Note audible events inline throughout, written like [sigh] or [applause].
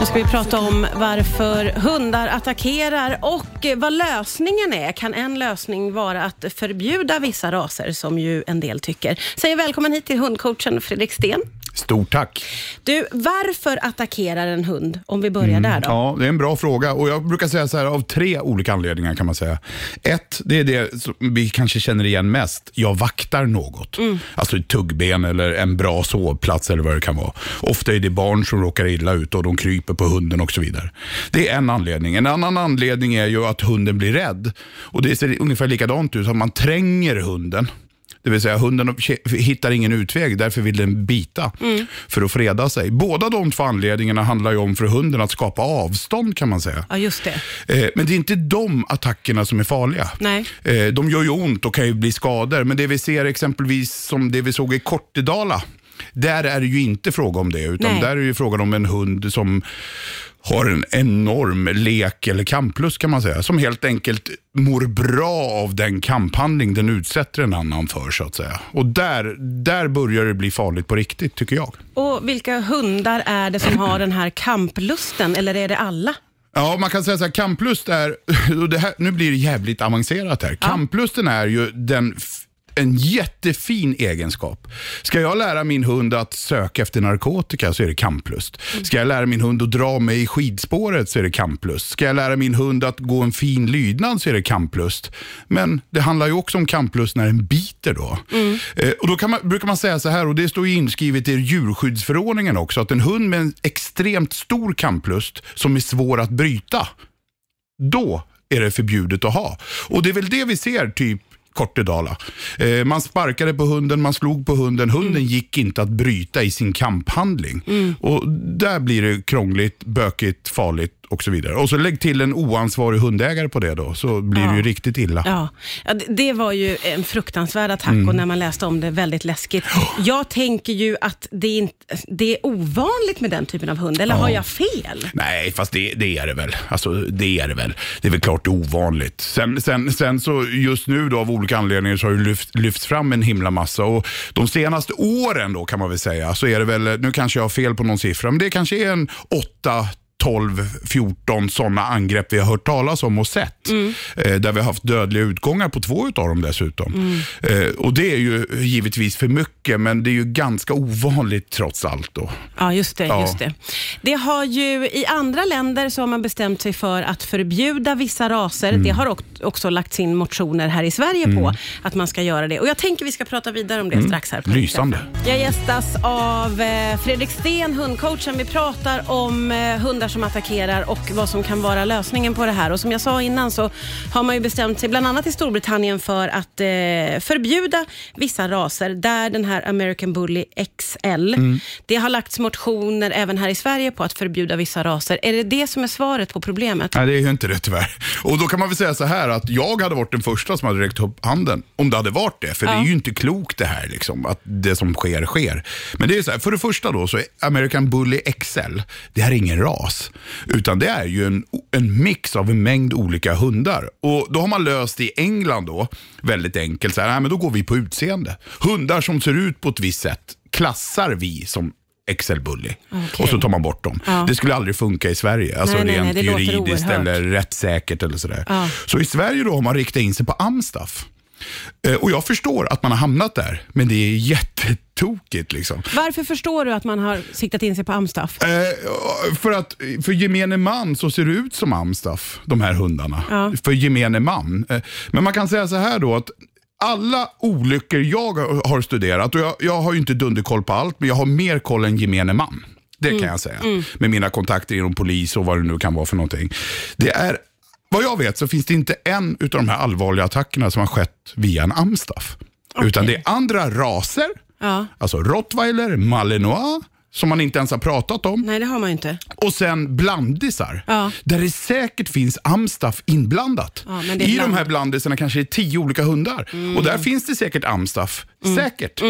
Nu ska vi prata om varför hundar attackerar och vad lösningen är. Kan en lösning vara att förbjuda vissa raser, som ju en del tycker? Säger välkommen hit till hundcoachen Fredrik Sten. Stort tack. Du, varför attackerar en hund? Om vi börjar där då. Ja, det är en bra fråga och jag brukar säga så här av tre olika anledningar kan man säga. Ett, det är det som vi kanske känner igen mest. Jag vaktar något. Alltså ett tuggben eller en bra sovplats eller vad det kan vara. Ofta är det barn som råkar illa ut och de kryper på hunden och så vidare. Det är en anledning. En annan anledning är ju att hunden blir rädd. Och Det ser ungefär likadant ut, att man tränger hunden. Det vill säga hunden hittar ingen utväg, därför vill den bita för att freda sig. Båda de två anledningarna handlar ju om för hunden att skapa avstånd kan man säga. Ja, just det. Eh, Men det är inte de attackerna som är farliga. Nej. Eh, De gör ju ont och kan ju bli skador, men det vi ser exempelvis som det vi såg i Kortedala, där är det ju inte fråga om det, utan Nej. där är det ju frågan om en hund som har en enorm lek eller kamplust kan man säga, som helt enkelt mår bra av den kamphandling den utsätter en annan för så att säga. Och där, där börjar det bli farligt på riktigt tycker jag. Och vilka hundar är det som har den här kamplusten, eller är det alla? Ja, man kan säga så här, kamplust är, [laughs] och det här, nu blir det jävligt avancerat här. Kamplusten är ju den en jättefin egenskap. Ska jag lära min hund att söka efter narkotika så är det kamplust. Ska jag lära min hund att dra mig i skidspåret så är det kamplust. Ska jag lära min hund att gå en fin lydnad så är det kamplust. Men det handlar ju också om kamplust när den biter då. Eh, och då man, brukar man säga så här, och det står inskrivet i djurskyddsförordningen också, att en hund med en extremt stor kamplust som är svår att bryta, då är det förbjudet att ha. Och det är väl det vi ser typ Kortedala. Eh, man sparkade på hunden, man slog på hunden. Hunden gick inte att bryta i sin kamphandling. Och Där blir det krångligt, bökigt, farligt och så vidare. Och så lägg till en oansvarig hundägare på det då, så blir det ju riktigt illa. Ja, ja det, var ju en fruktansvärd attack och när man läste om det, väldigt läskigt. Jag tänker ju att det är, inte, det är ovanligt med den typen av hund, eller har jag fel? Nej, fast det, det är det väl. Alltså, det är det väl. Det är väl klart det är ovanligt. Sen, sen, sen så just nu då av olika anledningar så har det lyft, lyfts fram en himla massa och de senaste åren då kan man väl säga så är det väl, nu kanske jag har fel på någon siffra, men det kanske är en åtta 12, 14 sådana angrepp vi har hört talas om och sett. Eh, där vi har haft dödliga utgångar på två utav dem dessutom. Eh, och Det är ju givetvis för mycket, men det är ju ganska ovanligt trots allt. då. Ja, just det. Ja. Just det. det har ju, I andra länder så har man bestämt sig för att förbjuda vissa raser. Mm. Det har ock- också lagts in motioner här i Sverige på att man ska göra det. Och Jag tänker vi ska prata vidare om det strax. här. på Mm. Lysande. Jag gästas av eh, Fredrik Sten, hundcoachen. Vi pratar om eh, hundar som attackerar och vad som kan vara lösningen på det här. Och Som jag sa innan så har man ju bestämt sig, bland annat i Storbritannien, för att eh, förbjuda vissa raser, där den här American Bully XL, det har lagts motioner även här i Sverige på att förbjuda vissa raser. Är det det som är svaret på problemet? Nej, det är ju inte det tyvärr. Och då kan man väl säga så här att jag hade varit den första som hade räckt upp handen om det hade varit det. För det är ju inte klokt det här, liksom, att det som sker, sker. Men det är så här, för det första då så är American Bully XL, det här är ingen ras. Utan det är ju en, en mix av en mängd olika hundar. Och då har man löst det i England då, väldigt enkelt. Så här, nej, men då går vi på utseende. Hundar som ser ut på ett visst sätt klassar vi som XL Bully. Okej. Och så tar man bort dem. Ja. Det skulle aldrig funka i Sverige. Alltså Nej, nej, nej, rent det låter juridiskt eller rättssäkert eller sådär. Ja. Så i Sverige då har man riktat in sig på Amstaff. Eh, Och jag förstår att man har hamnat där, men det är jättetokigt liksom. Varför förstår du att man har siktat in sig på Amstaff? Eh, för att för gemene man så ser det ut som Amstaff, de här hundarna. Ja. För gemene man. Eh, men man kan säga så här då att alla olyckor jag har studerat, och jag, jag har ju inte dunderkoll på allt, men jag har mer koll än gemene man. Det kan jag säga. Med mina kontakter inom polis och vad det nu kan vara för någonting. Det är, vad jag vet så finns det inte en av de här allvarliga attackerna som har skett via en Amstaff. Utan det är andra raser, Ja. alltså rottweiler, malinois, som man inte ens har pratat om. Nej, det har man ju inte. Och sen blandisar, Ja. där det säkert finns Amstaff inblandat. Ja, I bland- de här blandisarna kanske det är tio olika hundar. Och där finns det säkert Amstaff, säkert.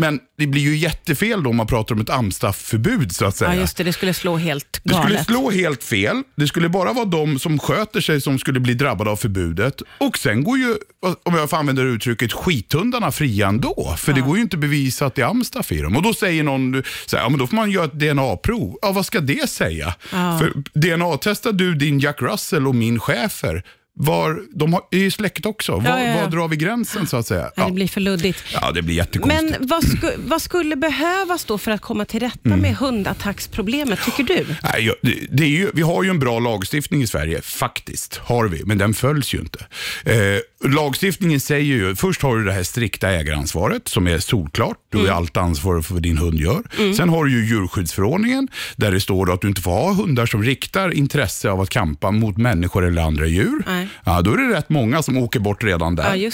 Men det blir ju jättefel då om man pratar om ett Amstaff-förbud så att säga. Ja, just det. Det skulle slå helt Det skulle galet. slå helt fel. Det skulle bara vara de som sköter sig som skulle bli drabbade av förbudet. Och sen går ju, om jag får använda uttrycket, skithundarna fria ändå. För det går ju inte att bevisa att det är Amstaff i dem. Och då säger någon, så här, ja, men då får man göra ett DNA-prov. Ja, vad ska det säga? Ja. För DNA-testar du din Jack Russell och min chefer, var, de har, är ju släkt också. Var, Ja, ja, ja. var drar vi gränsen så att säga? Ja, Det blir för luddigt. ja det blir jättekonstigt. Men vad, sku, vad skulle behövas då för att komma till rätta Mm. med hundattacksproblemet, tycker du? Nej, det är ju, vi har ju en bra lagstiftning i Sverige, faktiskt. har vi, Men den följs ju inte. Eh, lagstiftningen säger ju, först har du det här strikta ägaransvaret som är solklart. Du har ju allt ansvar för vad din hund gör. Sen har du ju djurskyddsförordningen där det står att du inte får ha hundar som riktar intresse av att kampa mot människor eller andra djur. Nej. Ja, då är det rätt många som åker bort redan där. Ja,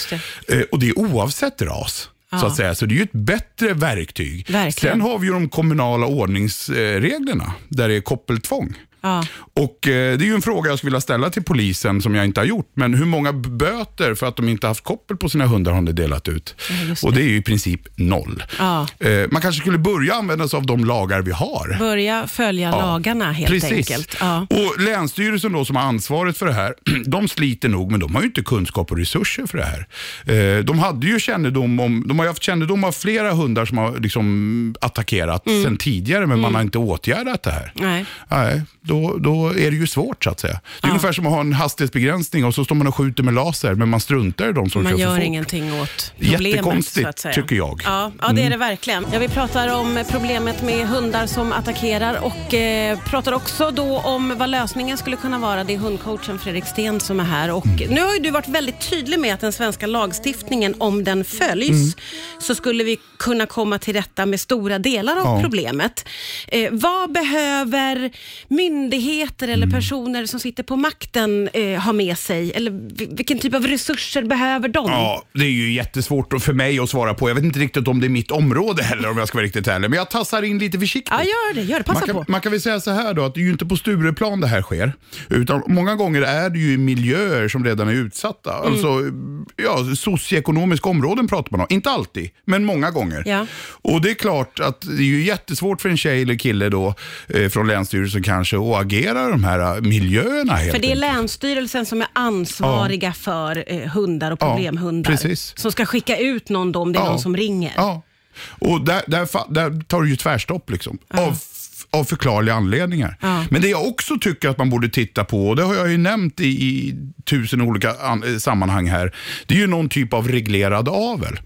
det. Eh, och det är oavsett ras. Så, att säga. så det är ju ett bättre verktyg. Verkligen. Sen har vi ju de kommunala ordningsreglerna där det är koppeltvång. Ja. Och eh, Det är ju en fråga jag skulle vilja ställa till polisen som jag inte har gjort. Men hur många böter för att de inte haft koppel på sina hundar har ni delat ut? just och det är ju i princip noll. Ja. Eh, man kanske skulle börja använda sig av de lagar vi har. Börja följa Ja, lagarna helt Precis. enkelt. Ja. Och Länsstyrelsen då, som har ansvaret för det här, [clears throat] de sliter nog, men de har ju inte kunskap och resurser för det här. Eh, de, hade ju kännedom om, de har ju haft kännedom av flera hundar som har liksom attackerat Mm. sedan tidigare, men man har inte åtgärdat det här. Nej. Nej, då, då är det ju svårt så att säga. Det är ungefär som att ha en hastighetsbegränsning och så står man och skjuter med laser, men man struntar i de som Man kör för gör fort. ingenting åt problemet. Jättekonstigt, tycker jag. Mm. Ja, ja, det är det verkligen. Ja, vi pratar om problemet med hundar som attackerar och eh, pratar också då om vad lösningen skulle kunna vara. Det är hundcoachen Fredrik Sten som är här. Och Mm. Nu har ju du varit väldigt tydlig med att den svenska lagstiftningen, om den följs, Mm. så skulle vi kunna komma till rätta med stora delar av Ja. problemet. Eh, vad behöver myndigheter eller Mm. personer som sitter på makten eh, ha med sig? Eller vi- vilken typ av resurser behöver de? Ja, det är ju jättesvårt för mig att svara på. Jag vet inte riktigt om det är mitt område heller om jag ska vara riktigt ärlig. Men jag tassar in lite försiktigt. Ja, gör det. Gör det. Passa man, kan, på. man kan väl säga så här då, att det är ju inte på Stureplan det här sker. Utan många gånger är det ju i miljöer som redan är utsatta. Mm. Alltså, ja, socioekonomiska områden pratar man om. Inte alltid, men många gånger. Ja. Och det är klart att det är ju jättesvårt för en tjej eller kille då, eh, från Länsstyrelsen kanske, att agera i de här eh, miljöerna helt För det är enkelt. Länsstyrelsen som är ansvariga för eh, hundar och Ja, problemhundar. precis. Som ska skicka ut någon då om det är Ja. någon som ringer. Ja, och där, där, där tar du ju tvärstopp liksom. Av, av förklarliga anledningar. Ja. Men det jag också tycker att man borde titta på, och det har jag ju nämnt i, i tusen olika an, eh, sammanhang här, det är ju någon typ av reglerad avel.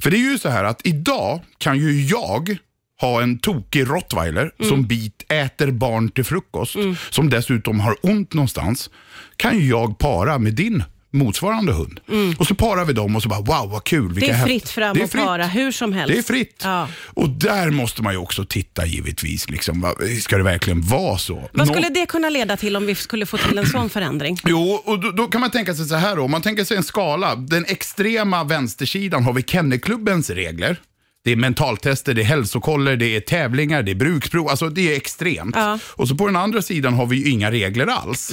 För det är ju så här att idag kan ju jag ha en tokig rottweiler som bit, äter barn till frukost, som dessutom har ont någonstans, kan jag para med din motsvarande hund. Och så parar vi dem och så bara wow vad kul. Det är fritt fram Det är och fritt. para hur som helst. Det är fritt. Ja. Och där måste man ju också titta givetvis. Liksom, ska det verkligen vara så? Vad Nå- skulle det kunna leda till om vi skulle få till en [clears throat] sån förändring? Jo, och då, då kan man tänka sig så här då. Om man tänker sig en skala. Den extrema vänstersidan har vi Kennelklubbens regler. Det är mentaltester, det är hälsokoller, det är tävlingar, det är bruksprov. Alltså det är extremt. Ja. Mm. Och så på den andra sidan har vi ju inga regler alls.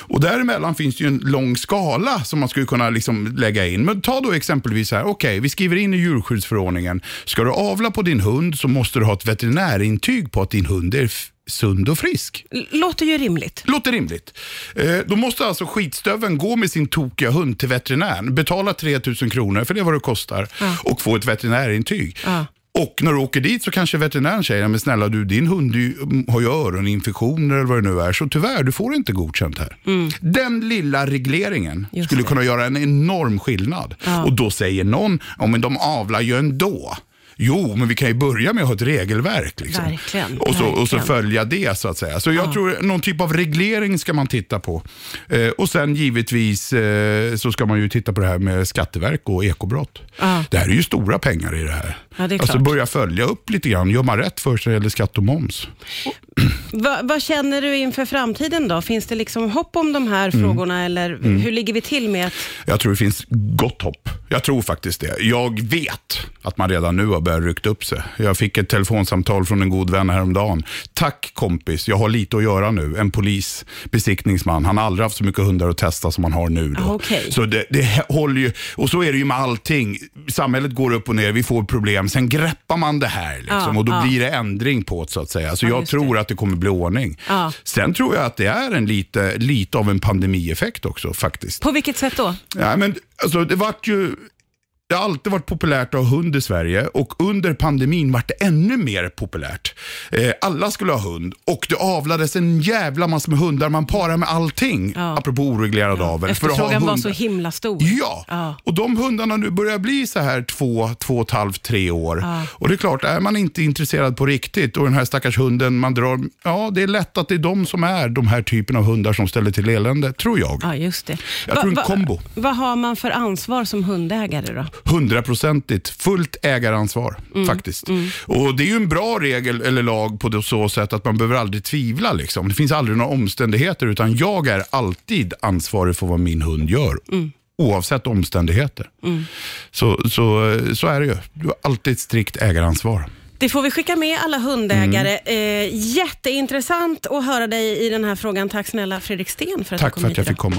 Och däremellan finns det ju en lång skala som man skulle kunna liksom lägga in. Men ta då exempelvis här, okej, vi skriver in i djurskyddsförordningen. Ska du avla på din hund så måste du ha ett veterinärintyg på att din hund är sund och frisk. Låter ju rimligt. Låter rimligt. Eh, då måste alltså skitstöven gå med sin tokiga hund till veterinären, betala 3000 kronor för det är vad det kostar och få ett veterinärintyg. Ja. Och när du åker dit så kanske veterinären säger, men snälla du, din hund ju- har ju öroninfektioner eller vad det nu är, så tyvärr, du får inte godkänt här. Den lilla regleringen Mm. Just skulle det. kunna göra en enorm skillnad. Ja. Och då säger någon, ja men de avlar ju ändå. Jo, men vi kan ju börja med att ha ett regelverk. Liksom. Verkligen, Och, så, och så verkligen. följa det så att säga. Så jag tror någon typ av reglering ska man titta på. Eh, och sen givetvis eh, så ska man ju titta på det här med skatteverk och ekobrott. Ja. Det här är ju stora pengar i det här. Ja, det alltså börja följa upp lite grann. Gör man rätt för sig gäller skatt och moms? [clears throat] Va, vad känner du inför framtiden då? Finns det liksom hopp om de här Mm. frågorna eller hur ligger vi till med att... Jag tror det finns gott hopp. Jag tror faktiskt det. Jag vet att man redan nu har börjar rykta upp sig. Jag fick ett telefonsamtal från en god vän häromdagen. Tack kompis, jag har lite att göra nu. En polis, besiktningsman. Han har aldrig haft så mycket hundar att testa som han har nu. Då. Ah, okej. Så det, det håller ju, och så är det ju med allting. Samhället går upp och ner, vi får problem. Sen greppar man det här liksom, Ja, och då ja. blir det ändring på det så att säga. Så Ja, jag tror det. att det kommer bli ordning. Sen tror jag att det är en lite, lite av en pandemieffekt också faktiskt. På vilket sätt då? Ja, men, alltså, det vart ju... Det har alltid varit populärt att ha hund i Sverige och under pandemin vart det ännu mer populärt. Eh, alla skulle ha hund och det avlades en jävla massa med hundar. Man parar med allting, Ja. apropå oreglerad avel. för att ha Efterfrågan var så himla stor. Ja. Ja. och de hundarna nu börjar bli så här två, två och ett halvt, tre år. Ja. Och det är klart, är man inte intresserad på riktigt och den här stackars hunden man drar, ja det är lätt att det är de som är de här typen av hundar som ställer till elände, tror jag. Ja, just det. Jag tror en kombo. Vad har man för ansvar som hundägare då? Hundraprocentigt fullt ägaransvar Mm, faktiskt. Och Det är ju en bra regel eller lag på det så sätt att man behöver aldrig tvivla. Liksom. Det finns aldrig några omständigheter utan jag är alltid ansvarig för vad min hund gör. Mm. Oavsett omständigheter. Så, så, så är det ju. Du har alltid ett strikt ägaransvar. Det får vi skicka med alla hundägare. Mm. Eh, jätteintressant att höra dig i den här frågan. Tack snälla Fredrik Sten för att du Tack kom för hit att jag fick komma.